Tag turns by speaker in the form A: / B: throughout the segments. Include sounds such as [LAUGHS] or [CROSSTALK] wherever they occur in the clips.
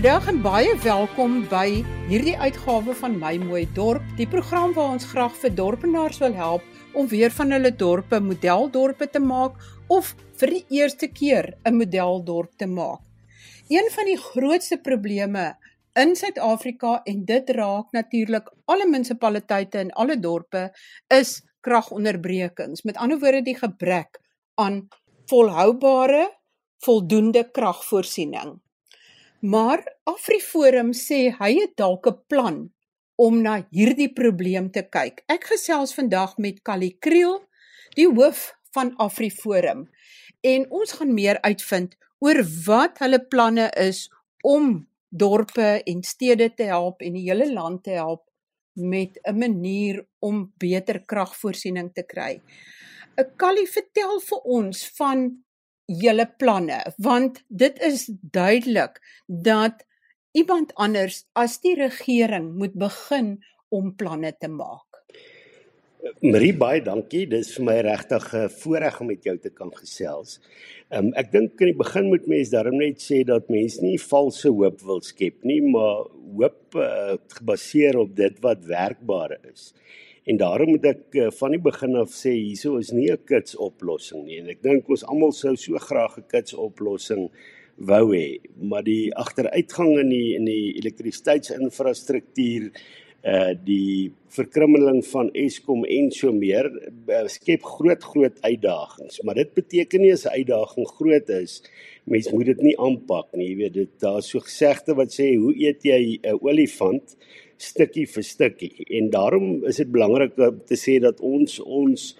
A: Goeiemiddag en baie welkom by hierdie uitgawe van My Mooi Dorp, die program waar ons graag vir dorpenaars wil help om weer van hulle dorpe modeldorpe te maak of vir die eerste keer 'n modeldorp te maak. Een van die grootste probleme in Suid-Afrika en dit raak natuurlik alle munisipaliteite en alle dorpe is kragonderbrekings. Met ander woorde die gebrek aan volhoubare voldoende kragvoorsiening. Maar AfriForum sê hy het dalk 'n plan om na hierdie probleem te kyk. Ek gesels vandag met Callie Kriel, die hoof van AfriForum, en ons gaan meer uitvind oor wat hulle planne is om dorpe en stede te help en die hele land te help met 'n manier om beter kragvoorsiening te kry. Callie, vertel vir ons van julle planne want dit is duidelik dat iemand anders as die regering moet begin om planne te maak.
B: Marie baie dankie. Dis vir my regtig 'n voorreg om met jou te kan gesels. Um, ek dink in die begin moet mense daarom net sê dat mense nie valse hoop wil skep nie, maar hoop uh, gebaseer op dit wat werkbaar is. En daarom moet ek uh, van die begin af sê hierso is nie 'n kits oplossing nie. En ek dink ons almal sou so graag 'n kits oplossing wou hê, maar die agteruitgang in die in die elektrisiteitsinfrastruktuur uh die verkrummeling van Eskom en so meer uh, skep groot groot uitdagings. Maar dit beteken nie as 'n uitdaging groot is mens moet dit nie aanpak nie. Jy weet dit daar's so gesegde wat sê hoe eet jy 'n olifant stukkie vir stukkie en daarom is dit belangrik te sê dat ons ons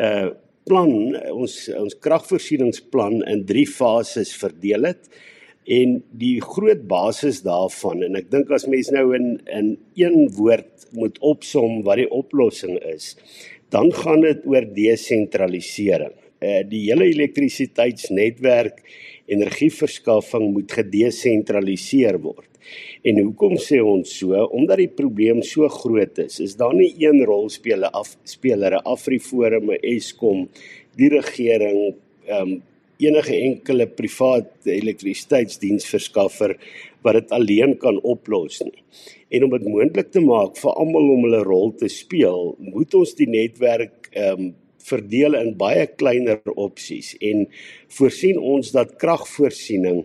B: uh plan ons ons kragvoorsieningsplan in 3 fases verdeel het en die groot basis daarvan en ek dink as mense nou in in een woord moet opsom wat die oplossing is dan gaan dit oor desentralisering. Uh die hele elektrisiteitsnetwerk energieverskaffing moet gedesentraliseer word. En hoekom sê ons so? Omdat die probleem so groot is. Is daar nie een rolspeler af spelere Afriforum, Eskom, die regering, ehm um, enige enkele privaat elektrisiteitsdiensverskaffer wat dit alleen kan oplos nie. En om dit moontlik te maak vir almal om hulle rol te speel, moet ons die netwerk ehm um, verdeel in baie kleiner opsies en voorsien ons dat kragvoorsiening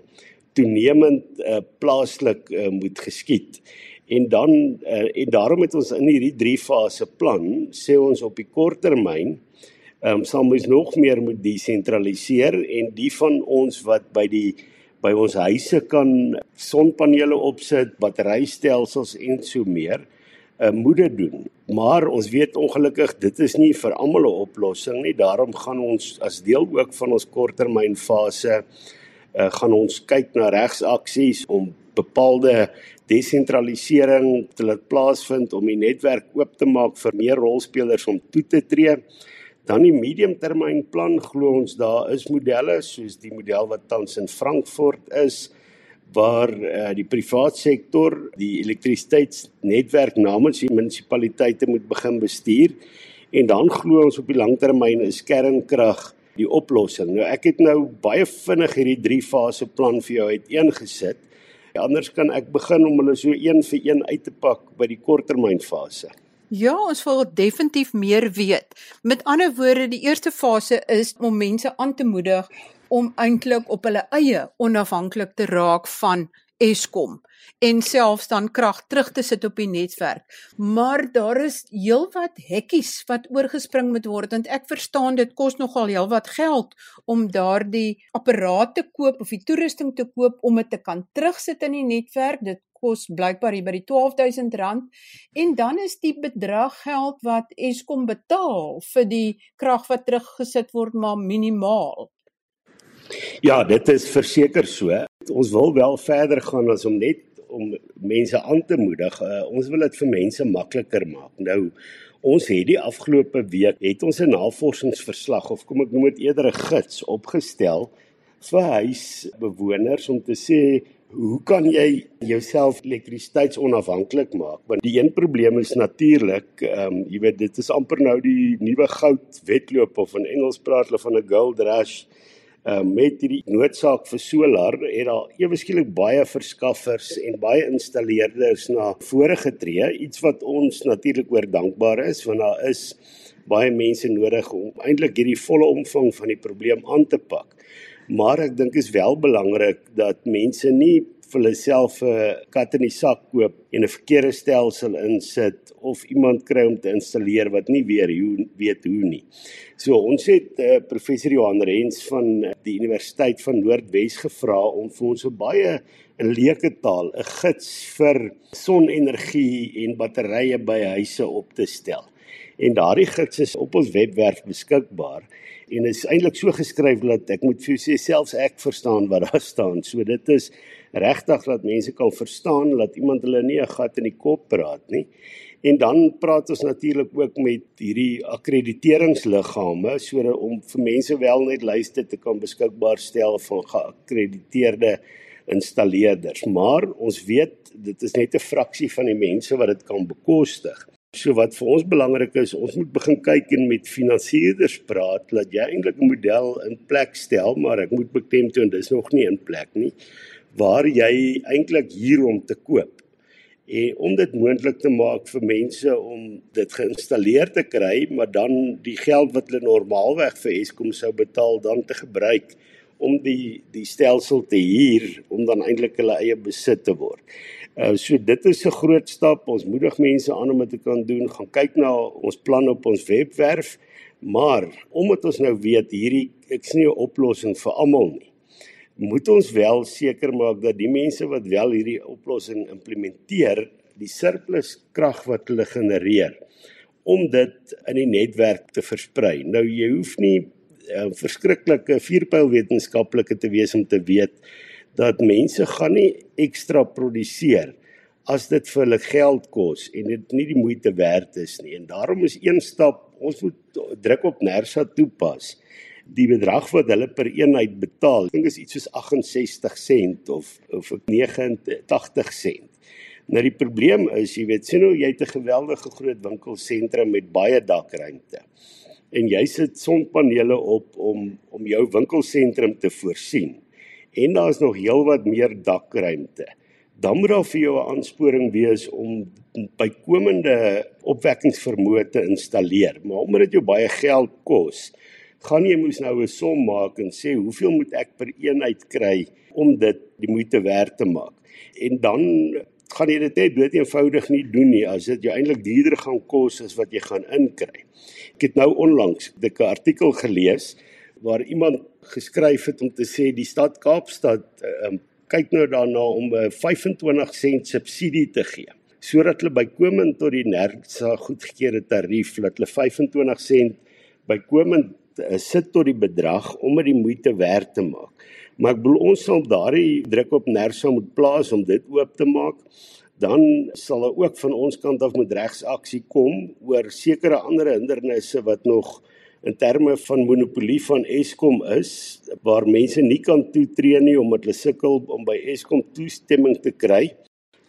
B: toenemend uh, plaaslik uh, moet geskied. En dan uh, en daarom het ons in hierdie drie fase plan sê ons op die kort termyn ehm um, sal ons nog meer moet desentraliseer en die van ons wat by die by ons huise kan sonpanele opsit, batterystelsels en so meer, uh, moet dit doen. Maar ons weet ongelukkig dit is nie vir almal 'n oplossing nie. Daarom gaan ons as deel ook van ons korttermyn fase uh, gaan ons kyk na regsaksies om bepaalde desentralisering te laat plaasvind om die netwerk oop te maak vir meer rolspelers om toe te tree. Dan die mediumtermynplan glo ons daar is modelle soos die model wat tans in Frankfurt is waar uh, die privaat sektor die elektrisiteitsnetwerk namens die munisipaliteite moet begin bestuur en dan glo ons op die langtermyn is kernkrag die oplossing. Nou ek het nou baie vinnig hierdie drie fase plan vir jou uiteengesit. Anders kan ek begin om hulle so een vir een uit te pak by die korttermynfase.
A: Ja, ons wil definitief meer weet. Met ander woorde, die eerste fase is om mense aan te moedig om eintlik op hulle eie onafhanklik te raak van Eskom en selfs dan krag terug te sit op die netwerk. Maar daar is heelwat hekkies wat oorgespring moet word want ek verstaan dit kos nogal heelwat geld om daardie apparaat te koop of die toerusting te koop om dit te kan terugsit in die netwerk. Dit kos blykbaar hier by die R12000 en dan is die bedrag geld wat Eskom betaal vir die krag wat teruggesit word maar minimaal.
B: Ja, dit is verseker so. Ons wil wel verder gaan as om net om mense aan te moedig. Uh, ons wil dit vir mense makliker maak. Nou ons het die afgelope week het ons 'n navorsingsverslag of kom ek noem dit eerder 'n gids opgestel vir huisbewoners om te sê hoe kan jy jouself elektrisiteitsonafhanklik maak? Want die een probleem is natuurlik, ehm um, jy weet dit is amper nou die nuwe goud wedloop of in Engels praat hulle van 'n gold rush uh, met hierdie noodsaak vir solar het daar ewe skielik baie verskaffers en baie installeerders na vore getree, iets wat ons natuurlik oor dankbaar is want daar is baie mense nodig om eintlik hierdie volle omvang van die probleem aan te pak. Maar ek dink is wel belangrik dat mense nie vir hulle self 'n kat in die sak koop en 'n verkeerde stelsel insit of iemand kry om te installeer wat nie weer hoe weet hoe nie. So ons het uh, professor Johan Rens van die Universiteit van Noordwes gevra om vir ons 'n baie in leuke taal 'n gids vir sonenergie en batterye by huise op te stel. En daardie gids is op ons webwerf beskikbaar en is eintlik so geskryf dat ek moet vir jou sê selfs ek verstaan wat daar [LAUGHS] staan. So dit is regtig dat mense kan verstaan dat iemand hulle nie 'n gat in die kop praat nie. En dan praat ons natuurlik ook met hierdie akkrediteringsliggame sodat om vir mense wel net lyste te kan beskikbaar stel van geakkrediteerde installeerders. Maar ons weet dit is net 'n fraksie van die mense wat dit kan bekostig. So wat vir ons belangrik is, ons moet begin kyk en met finansierders praat dat jy eintlik 'n model in plek stel, maar ek moet beklemtoon dis nog nie in plek nie waar jy eintlik hier om te koop. En om dit moontlik te maak vir mense om dit geïnstalleer te kry, maar dan die geld wat hulle normaalweg vir Eskom sou betaal dan te gebruik om die die stelsel te huur om dan eintlik hulle eie besit te word. Uh, so dit is 'n groot stap. Ons moedig mense aan om dit te kan doen. Gaan kyk na ons plan op ons webwerf. Maar omdat ons nou weet hierdie ek sien 'n oplossing vir almal nie. Moet ons wel seker maak dat die mense wat wel hierdie oplossing implementeer, die surplus krag wat hulle genereer om dit in die netwerk te versprei. Nou jy hoef nie 'n uh, eh, verskriklike vierpyl wetenskaplike te wees om te weet dat mense gaan nie ekstra produseer as dit vir hulle geld kos en dit nie die moeite werd is nie. En daarom is een stap, ons moet druk op Nersa toepas. Die bedrag wat hulle per eenheid betaal, ek dink is iets soos 68 sent of of 89 sent. Nou die probleem is, jy weet, sien hoe jy 'n geweldige groot winkelsentrum met baie dakruimte. En jy sit sonpanele op om om jou winkelsentrum te voorsien en daar's nog heelwat meer dakruimte. Dan moet daar vir jou 'n aansporing wees om bykomende opwekkingsvermoë te installeer. Maar omdat dit jou baie geld kos, gaan jy moes nou 'n som maak en sê hoeveel moet ek per eenheid kry om dit die moeite werd te maak. En dan gaan jy dit net dood eenvoudig nie doen nie as dit jou eintlik duurder gaan kos as wat jy gaan inkry. Ek het nou onlangs 'n artikel gelees waar iemand geskryf het om te sê die stad Kaapstad um, kyk nou daarna om 'n uh, 25 sent subsidie te gee sodat hulle bykomend tot die NERSA goedgekeurde tarief dat hulle 25 sent bykomend uh, sit tot die bedrag om dit die moeite werd te maak. Maar ek bedoel ons sal daardie druk op NERSA moet plaas om dit oop te maak. Dan sal er ook van ons kant af met regsaksie kom oor sekere ander hindernisse wat nog in terme van monopolie van Eskom is waar mense nie kan toetree nie omdat hulle sukkel om by Eskom toestemming te kry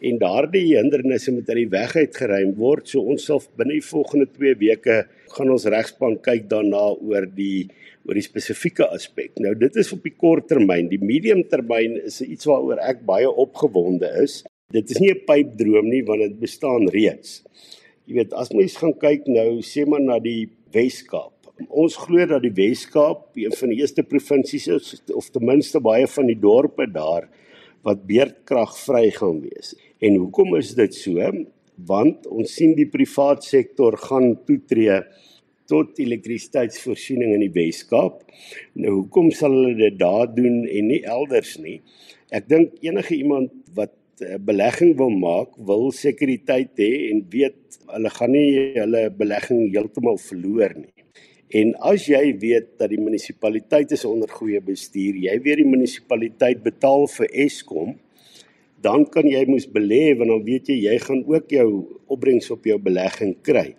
B: en daardie hindernisse moet uit die weg uitgeruim word so ons sal binne die volgende 2 weke gaan ons regspan kyk daarna oor die oor die spesifieke aspek. Nou dit is op die kort termyn. Die medium termyn is iets waaroor ek baie opgewonde is. Dit is nie 'n pypdroom nie want dit bestaan reeds. Jy weet as mens gaan kyk nou sê maar na die Weskaap Ons glo dat die Wes-Kaap een van die eerste provinsies is of ten minste baie van die dorpe daar wat beerdkrag vry gaan wees. En hoekom is dit so? Want ons sien die privaat sektor gaan toetree tot elektrisiteitsvoorsiening in die Wes-Kaap. Nou hoekom sal hulle dit daar doen en nie elders nie? Ek dink enige iemand wat 'n belegging wil maak, wil sekuriteit hê en weet hulle gaan nie hulle belegging heeltemal verloor nie. En as jy weet dat die munisipaliteit is onder goeie bestuur, jy weet die munisipaliteit betaal vir Eskom, dan kan jy mos belê want dan weet jy jy gaan ook jou opbrengs op jou belegging kry.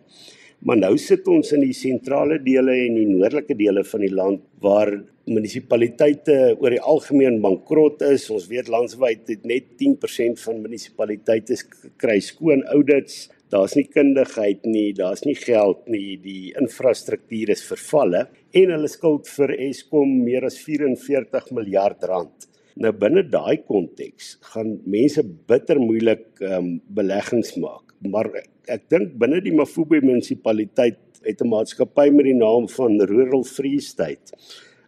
B: Maar nou sit ons in die sentrale dele en die noordelike dele van die land waar munisipaliteite oor die algemeen bankrot is. Ons weet landwyd het net 10% van munisipaliteite kry skoon audits Daar's nie kundigheid nie, daar's nie geld nie, die infrastruktuur is vervalle en hulle skuld vir Eskom meer as 44 miljard rand. Nou binne daai konteks gaan mense bitter moeilik um, beleggings maak. Maar ek, dink binne die Mafube munisipaliteit het 'n maatskappy met die naam van Rural Free State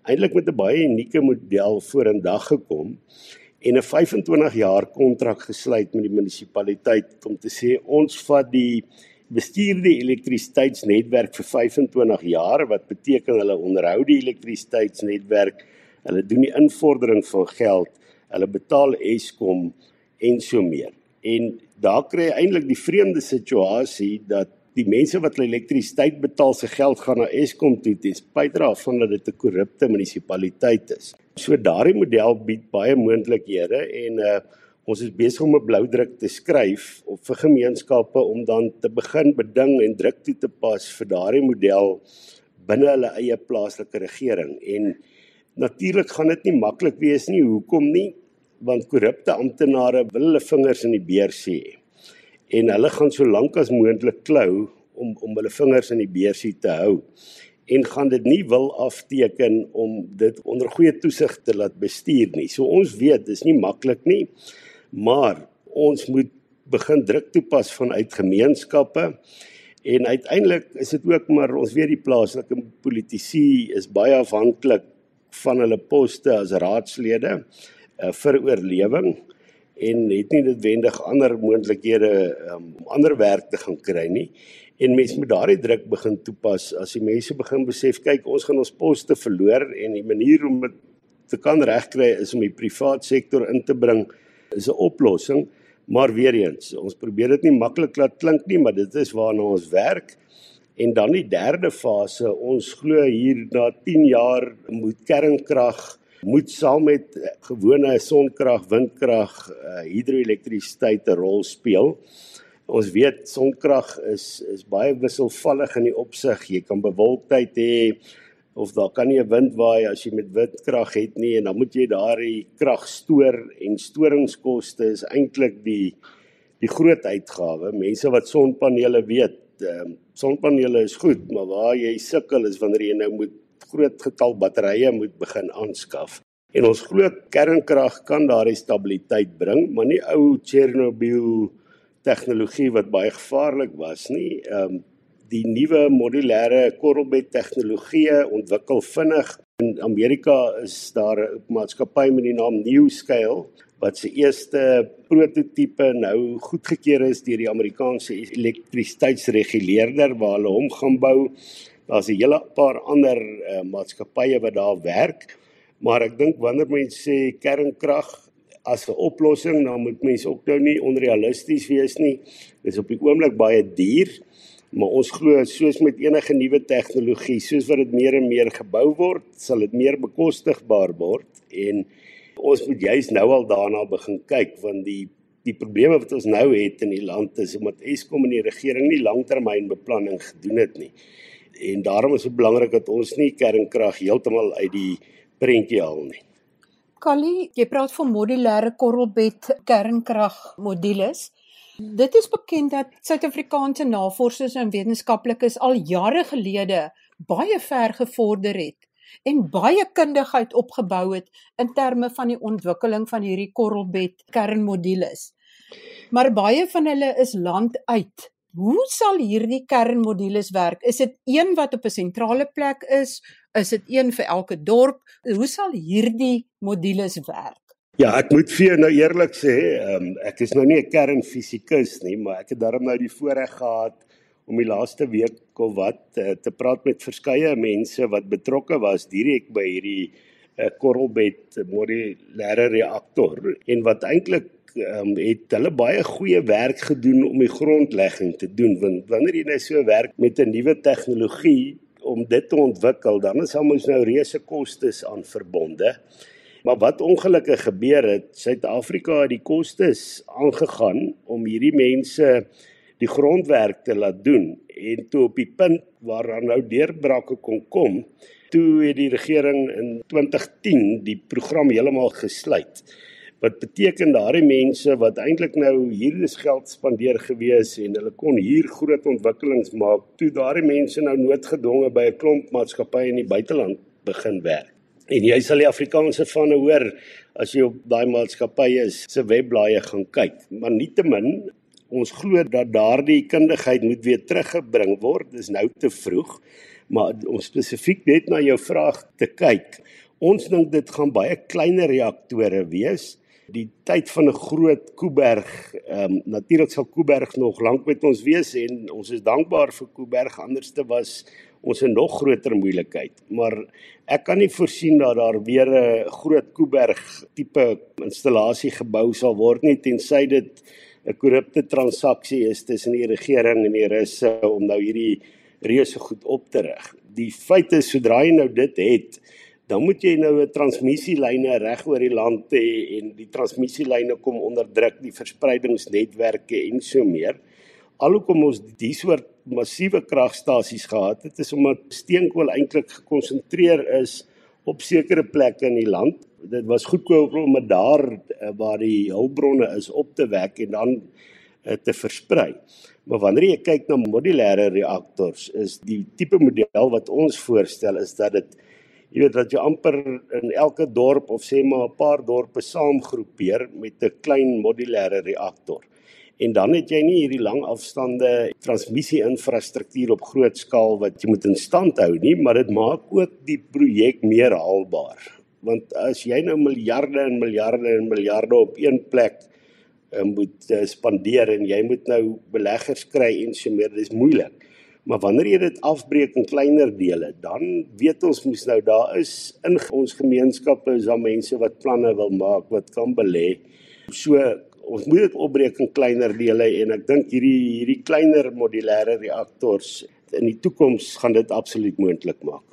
B: eintlik met 'n baie unieke model vorendag gekom en 'n 25 jaar kontrak gesluit met die munisipaliteit om te sê ons vat die bestuurde elektrisiteitsnetwerk vir 25 jaar wat beteken hulle onderhou die elektrisiteitsnetwerk hulle doen die invordering van geld. Hulle betaal Eskom en so meer. En daar kry jy eintlik die vreemde situasie dat die mense wat hulle elektrisiteit betaal se geld gaan na Eskom toe ten spyte daarvan dat dit 'n korrupte munisipaliteit is. So daardie model bied baie moontlikhede en uh ons is besig om 'n blou druk te skryf op vir gemeenskappe om dan te begin beding en druk toe te pas vir daardie model binne hulle eie plaaslike regering. En natuurlik gaan dit nie maklik wees nie. Hoekom nie? Want korrupte amptenare wil hulle vingers in die beer sien en hulle gaan so lank as moontlik klou om om hulle vingers in die beursie te hou. En gaan dit nie wil afteken om dit onder goeie toesig te laat bestuur nie. So ons weet dis nie maklik nie, maar ons moet begin druk toepas vanuit gemeenskappe. En uiteindelik is dit ook maar ons weet die plaaslike politici is baie afhanklik van hulle poste as raadslede uh, vir oorlewing en het nie noodwendig ander moontlikhede um, om ander werk te gaan kry nie. En mense moet daardie druk begin toepas as die mense begin besef kyk ons gaan ons poste verloor en die manier om dit te kan regkry is om die privaat sektor in te bring is 'n oplossing. Maar weer eens ons probeer dit nie maklik laat klink nie maar dit is waarna ons werk en dan die derde fase ons glo hier na 10 jaar moet kernkrag moet saam met eh, gewone sonkrag, windkrag, hidroelektrisiteit 'n rol speel. Ons weet sonkrag is is baie wisselvallig in die opsig. Jy kan bewolktheid hê of daar kan nie 'n wind waai as jy met windkrag het nie en dan moet jy daardie krag stoor en storingskoste is eintlik die die groot uitgawe. Mense wat sonpanele weet, ehm um, sonpanele is goed, maar waar jy sukkel is wanneer jy nou moet groot getal batterye moet begin aanskaf. En ons glo kernkrag kan daardie stabiliteit bring, maar nie ou Chernobyl tegnologie wat baie gevaarlik was nie. Ehm um, die nuwe modulêre korrelbed tegnologie ontwikkel vinnig. In Amerika is daar 'n maatskappy met die naam NewScale wat se eerste prototipe nou goedgekeur is deur die Amerikaanse elektrisiteitsreguleerder waar hulle hom gaan bou daar's 'n hele paar ander uh, maatskappye wat daar werk. Maar ek dink wanneer mense sê kernkrag as 'n oplossing, dan moet mense ook nou nie onrealisties wees nie. Dit is op die oomblik baie duur, maar ons glo soos met enige nuwe tegnologie, soos wat dit meer en meer gebou word, sal dit meer bekostigbaar word en ons moet juis nou al daarna begin kyk want die die probleme wat ons nou het in die land is omdat Eskom en die regering nie langtermynbeplanning gedoen het nie en daarom is dit belangrik dat ons nie kernkrag heeltemal uit die prentjie haal nie.
A: Kali, jy praat van modulêre korrelbed kernkrag modules. Dit is bekend dat Suid-Afrikaanse navorsers en wetenskaplikes al jare gelede baie ver gevorder het en baie kundigheid opgebou het in terme van die ontwikkeling van hierdie korrelbed kernmodules. Maar baie van hulle is land uit Hoe sal hierdie kernmodules werk? Is dit een wat op 'n sentrale plek is? Is dit een vir elke dorp? Hoe sal hierdie modules werk?
B: Ja, ek moet vir jou nou eerlik sê, um, ek is nou nie 'n kernfisikus nie, maar ek het darm nou die voorreg gehad om die laaste week of wat uh, te praat met verskeie mense wat betrokke was direk by hierdie uh, korrelbed modulêre reaktor en wat eintlik um, het hulle baie goeie werk gedoen om die grondlegging te doen want wanneer jy nou so werk met 'n nuwe tegnologie om dit te ontwikkel dan is almos nou reuse kostes aan verbonde. Maar wat ongelukkig gebeur het, Suid-Afrika het die kostes aangegaan om hierdie mense die grondwerk te laat doen en toe op die punt waar daar nou deurbrake kon kom, toe het die regering in 2010 die program heeltemal gesluit Wat beteken daardie mense wat eintlik nou hier is geld spandeer gewees en hulle kon hier groot ontwikkelings maak, toe daardie mense nou noodgedwonge by 'n klomp maatskappye in die buiteland begin werk. En jy sal die Afrikaanse van hoor as jy op daai maatskappye se webblaaie gaan kyk. Maar nietemin ons glo dat daardie kundigheid moet weer teruggebring word. Dis nou te vroeg. Maar om spesifiek net na jou vraag te kyk. Ons dink dit gaan baie kleiner reaktore wees die tyd van 'n groot Kuiberg, ehm um, natuurlik sal Kuiberg nog lank met ons wees en ons is dankbaar vir Kuiberg anderste was ons 'n nog groter moeilikheid. Maar ek kan nie voorsien dat daar weer 'n groot Kuiberg tipe installasie gebou sal word nie tensy dit 'n korrupte transaksie is tussen die regering en die russe om nou hierdie reuse goed op te rig. Die feit is sodra jy nou dit het, dan moet jy nou 'n transmissielyne reg oor die land hê en die transmissielyne kom onder druk die verspreidingsnetwerke en so meer. Alhoewel ons die soort massiewe kragstasies gehad het, is omdat steenkool eintlik gekonsentreer is op sekere plekke in die land. Dit was goedkoop om dit daar eh, waar die hulpbronne is op te wek en dan eh, te versprei. Maar wanneer jy kyk na modulêre reaktors, is die tipe model wat ons voorstel is dat dit jy weet dat jy amper in elke dorp of sê maar 'n paar dorpe saamgroepeer met 'n klein modulêre reaktor. En dan het jy nie hierdie lang afstande transmissie infrastruktuur op groot skaal wat jy moet in stand hou nie, maar dit maak ook die projek meer haalbaar. Want as jy nou miljarde en miljarde en miljarde op een plek uh, moet uh, spandeer en jy moet nou beleggers kry en so meer, dis moeilik. Maar wanneer jy dit afbreek in kleiner dele, dan weet ons mos nou daar is in ons gemeenskappe is daar mense wat planne wil maak, wat kan belê. So ons moet dit opbreek in kleiner dele en ek dink hierdie hierdie kleiner modulêre reaktors in die toekoms gaan dit absoluut moontlik maak.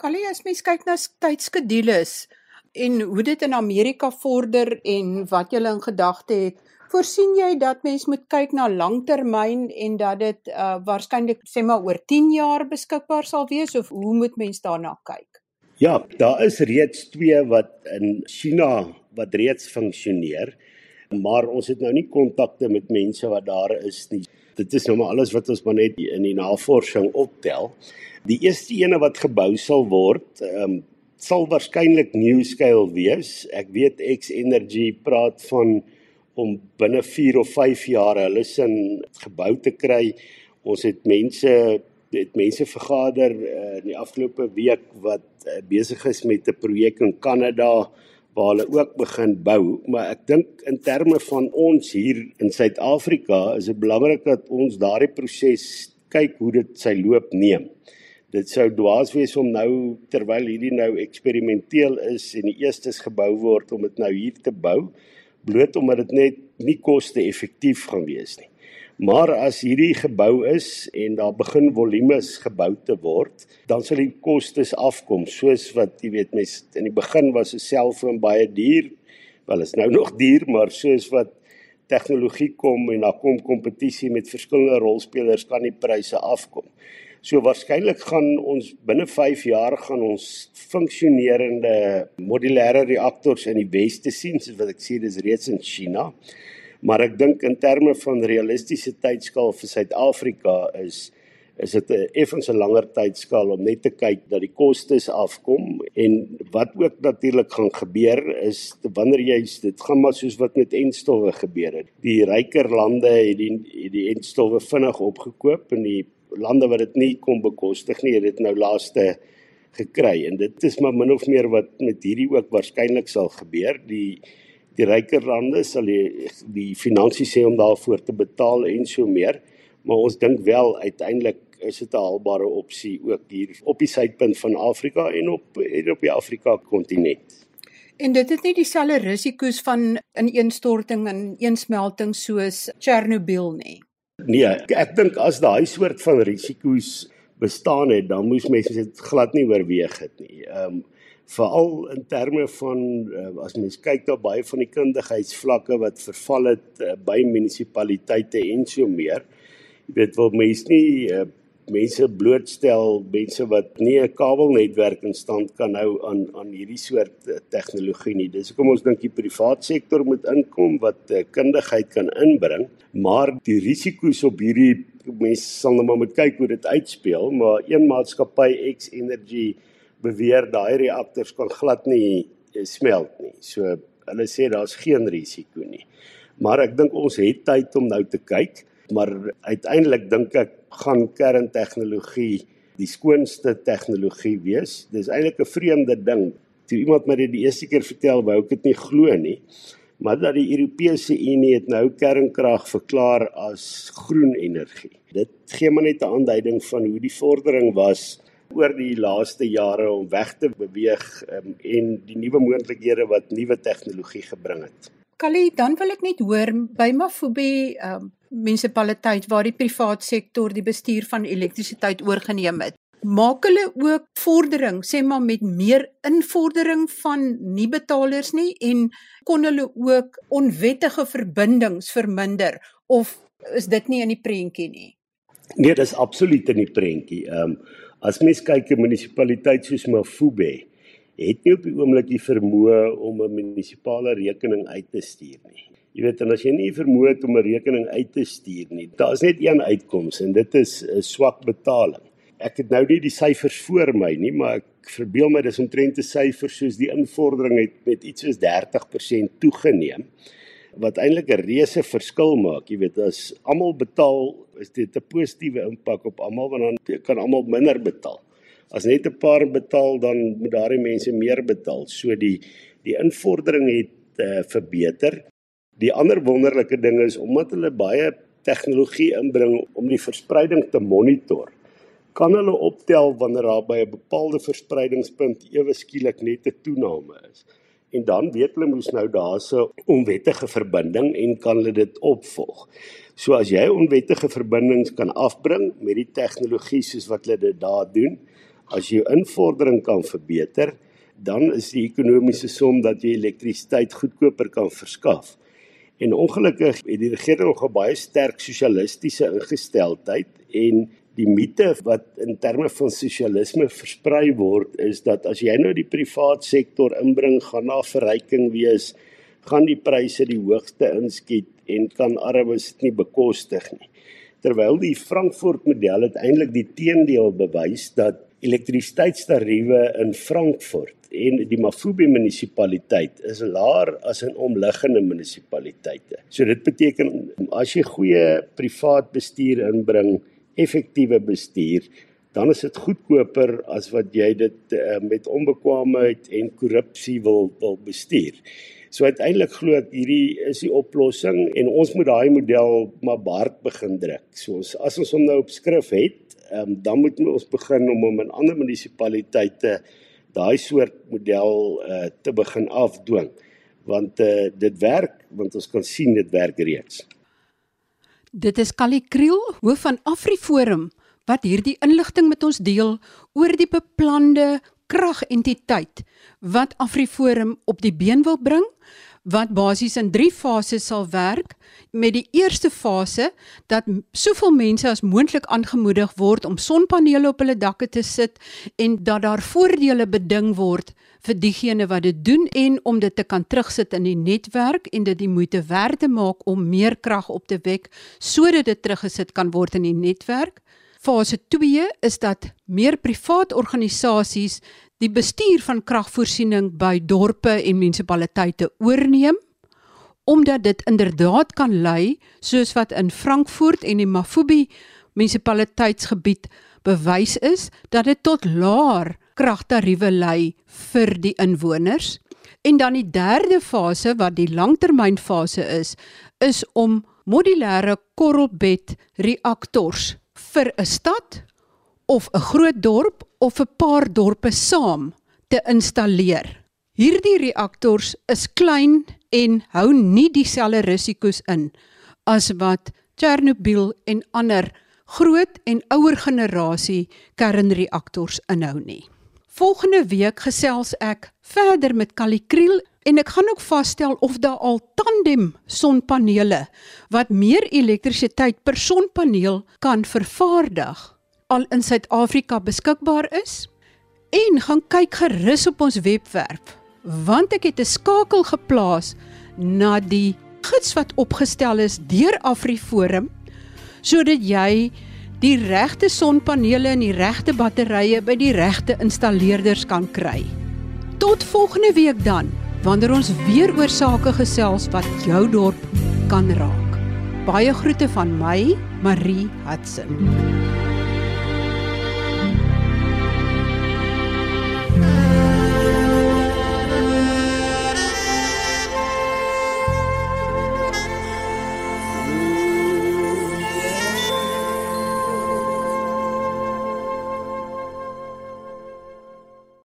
A: Callie, as mens kyk na tydskedules en hoe dit in Amerika vorder en wat julle in gedagte het, Voorsien jy dat mens moet kyk na langtermyn en dat dit uh waarskynlik sê maar oor 10 jaar beskikbaar sal wees of hoe moet mens daarna kyk?
B: Ja, daar is reeds twee wat in China wat reeds funksioneer. Maar ons het nou nie kontakte met mense wat daar is nie. Dit is nou maar alles wat ons maar net in die navorsing optel. Die eerste ene wat gebou sal word, ehm um, sal waarskynlik New Scale wees. Ek weet X Energy praat van om binne 4 of 5 jaar hulle sin gebou te kry. Ons het mense het mense vergader uh, in die afgelope week wat uh, besig is met 'n projek in Kanada waar hulle ook begin bou, maar ek dink in terme van ons hier in Suid-Afrika is dit belangrik dat ons daardie proses kyk hoe dit sy loop neem. Dit sou dwaas wees om nou terwyl hierdie nou eksperimenteel is en die eerstes gebou word om dit nou hier te bou bloot omdat dit net nie koste-effektief gaan wees nie. Maar as hierdie gebou is en daar begin volumes gebou te word, dan sal die kostes afkom, soos wat jy weet mens in die begin was 'n selfoon baie duur. Wel is nou [LAUGHS] nog duur, maar soos wat tegnologie kom en daar kom kompetisie met verskillende rolspelers kan die pryse afkom. So waarskynlik gaan ons binne 5 jaar gaan ons funksionerende modulêre reaktors in die weste sien, soos wat ek sê dis reeds in China. Maar ek dink in terme van realistiese tydskaal vir Suid-Afrika is is dit 'n effens 'n langer tydskaal om net te kyk dat die kostes afkom en wat ook natuurlik gaan gebeur is wanneer jy dit gaan maar soos wat met enstowwe gebeur het. Die ryker lande het die het die enstowwe vinnig opgekoop en die lande wat dit nie kon bekostig nie, het dit nou laaste gekry en dit is maar min of meer wat met hierdie ook waarskynlik sal gebeur. Die die ryker lande sal die die finansies hê om daarvoor te betaal en so meer, maar ons dink wel uiteindelik is dit 'n haalbare opsie ook hier op die suidpunt van Afrika en op en op die Afrika kontinent.
A: En dit het nie dieselfde risiko's van ineenstorting en eensmelting soos Chernobyl nie.
B: Nee, ek, dink as daai soort van risiko's bestaan het, dan moes mense dit glad nie oorweeg het nie. Ehm um, veral in terme van uh, as mens kyk na baie van die kundigheidsvlakke wat verval het uh, by munisipaliteite en so meer. Jy weet wel mense nie uh, mense blootstel, mense wat nie 'n kabelnetwerk in stand kan hou aan aan hierdie soort tegnologie nie. Dis hoekom ons dink die privaat sektor moet inkom wat uh, kundigheid kan inbring, maar die risiko's op hierdie mense sal nou maar moet kyk hoe dit uitspeel, maar een maatskappy X Energy beweer daai reaktors kan glad nie smelt nie. So hulle sê daar's geen risiko nie. Maar ek dink ons het tyd om nou te kyk, maar uiteindelik dink ek gaan kerntegnologie die skoonste tegnologie wees. Dis eintlik 'n vreemde ding. Toe iemand my dit die eerste keer vertel, wou ek dit nie glo nie. Maar dat die Europese Unie het nou kernkrag verklaar as groen energie. Dit gee maar net 'n aanduiding van hoe die vordering was oor die laaste jare om weg te beweeg um, en die nuwe moontlikhede wat nuwe tegnologie gebring het.
A: Kali, dan wil ek net hoor by Mafubi um, munisipaliteit waar die privaat sektor die bestuur van elektrisiteit oorgeneem het. Maak hulle ook vordering, sê maar met meer invordering van nie betalers nie en kon hulle ook onwettige verbindings verminder of is dit nie in die prentjie nie?
B: Nee, dis absoluut in die prentjie. Ehm um, As mens kyk 'n munisipaliteit soos Mafube het nie op die oomblik die vermoë om 'n munisipale rekening uit te stuur nie. Jy weet, en as jy nie vermoë het om 'n rekening uit te stuur nie, daar's net een uitkoms en dit is 'n swak betaling. Ek het nou nie die syfers voor my nie, maar ek verbeel my dis omtrent 'n syfer soos die invordering het met iets soos 30% toegeneem wat eintlik 'n reuse verskil maak. Jy weet, as almal betaal is dit 'n positiewe impak op almal want dan kan almal minder betaal. As net 'n paar betaal dan moet daardie mense meer betaal. So die die invordering het uh, verbeter. Die ander wonderlike ding is omdat hulle baie tegnologie inbring om die verspreiding te monitor. Kan hulle optel wanneer daar by 'n bepaalde verspreidingspunt ewe skielik net 'n toename is? En dan weet hulle mos nou daar's 'n onwettige verbinding en kan hulle dit opvolg. So as jy onwettige verbindings kan afbring met die tegnologie soos wat hulle dit daar doen, as jy invordering kan verbeter, dan is die ekonomiese som dat jy elektrisiteit goedkoper kan verskaf. En ongelukkig het die regering nog 'n baie sterk sosialistiese ingesteldheid en die mite wat in terme van sosialisme versprei word is dat as jy nou die privaat sektor inbring, gaan daar verryking wees, gaan die pryse die hoogste inskiet en kan armes dit nie bekostig nie. Terwyl die Frankfurt model uiteindelik die teendeel bewys dat elektrisiteitstariewe in Frankfurt en die Mafubi munisipaliteit is laer as in omliggende munisipaliteite. So dit beteken as jy goeie privaat bestuur inbring, effektiewe bestuur, dan is dit goedkoper as wat jy dit uh, met onbekwaamheid en korrupsie wil wil bestuur. So uiteindelik glo ek hierdie is die oplossing en ons moet daai model maar hard begin druk. So ons, as ons hom nou op skrif het, um, dan moet ons begin om hom in ander munisipaliteite daai soort model uh, te begin afdwing. Want uh, dit werk, want ons kan sien dit werk reeds.
A: Dit is Callie Kriel, hoof van AfriForum wat hierdie inligting met ons deel oor die beplande kragentiteit wat AfriForum op die been wil bring wat basies in 3 fases sal werk met die eerste fase dat soveel mense as moontlik aangemoedig word om sonpanele op hulle dakke te sit en dat daar voordele beding word vir diegene wat dit doen en om dit te kan terugsit in die netwerk en dit die moeite werd te maak om meer krag op te wek sodat dit teruggesit kan word in die netwerk. Fase 2 is dat meer privaat organisasies die bestuur van kragvoorsiening by dorpe en munisipaliteite oorneem omdat dit inderdaad kan lei soos wat in Frankfurt en die Mafubi munisipaliteitsgebied bewys is dat dit tot laer kragtariewe lei vir die inwoners. En dan die derde fase wat die langtermynfase is is om modulêre korrelbed reaktors vir 'n stad of 'n groot dorp of 'n paar dorpe saam te installeer. Hierdie reaktors is klein en hou nie dieselfde risiko's in as wat Chernobyl en ander groot en ouer generasie kernreaktors inhou nie. Volgende week gesels ek verder met Kalikriel En ek gaan ook vasstel of daar al tandem sonpanele wat meer elektrisiteit per sonpaneel kan vervaardig al in Suid-Afrika beskikbaar is. En gaan kyk gerus op ons webwerf want ek het 'n skakel geplaas na die gids wat opgestel is deur AfriForum sodat jy die regte sonpanele en die regte batterye by die regte installeerders kan kry. Tot volgende week dan, wanneer ons weer oor sake gesels wat jou dorp kan raak. Baie groete van my, Marie Hudson.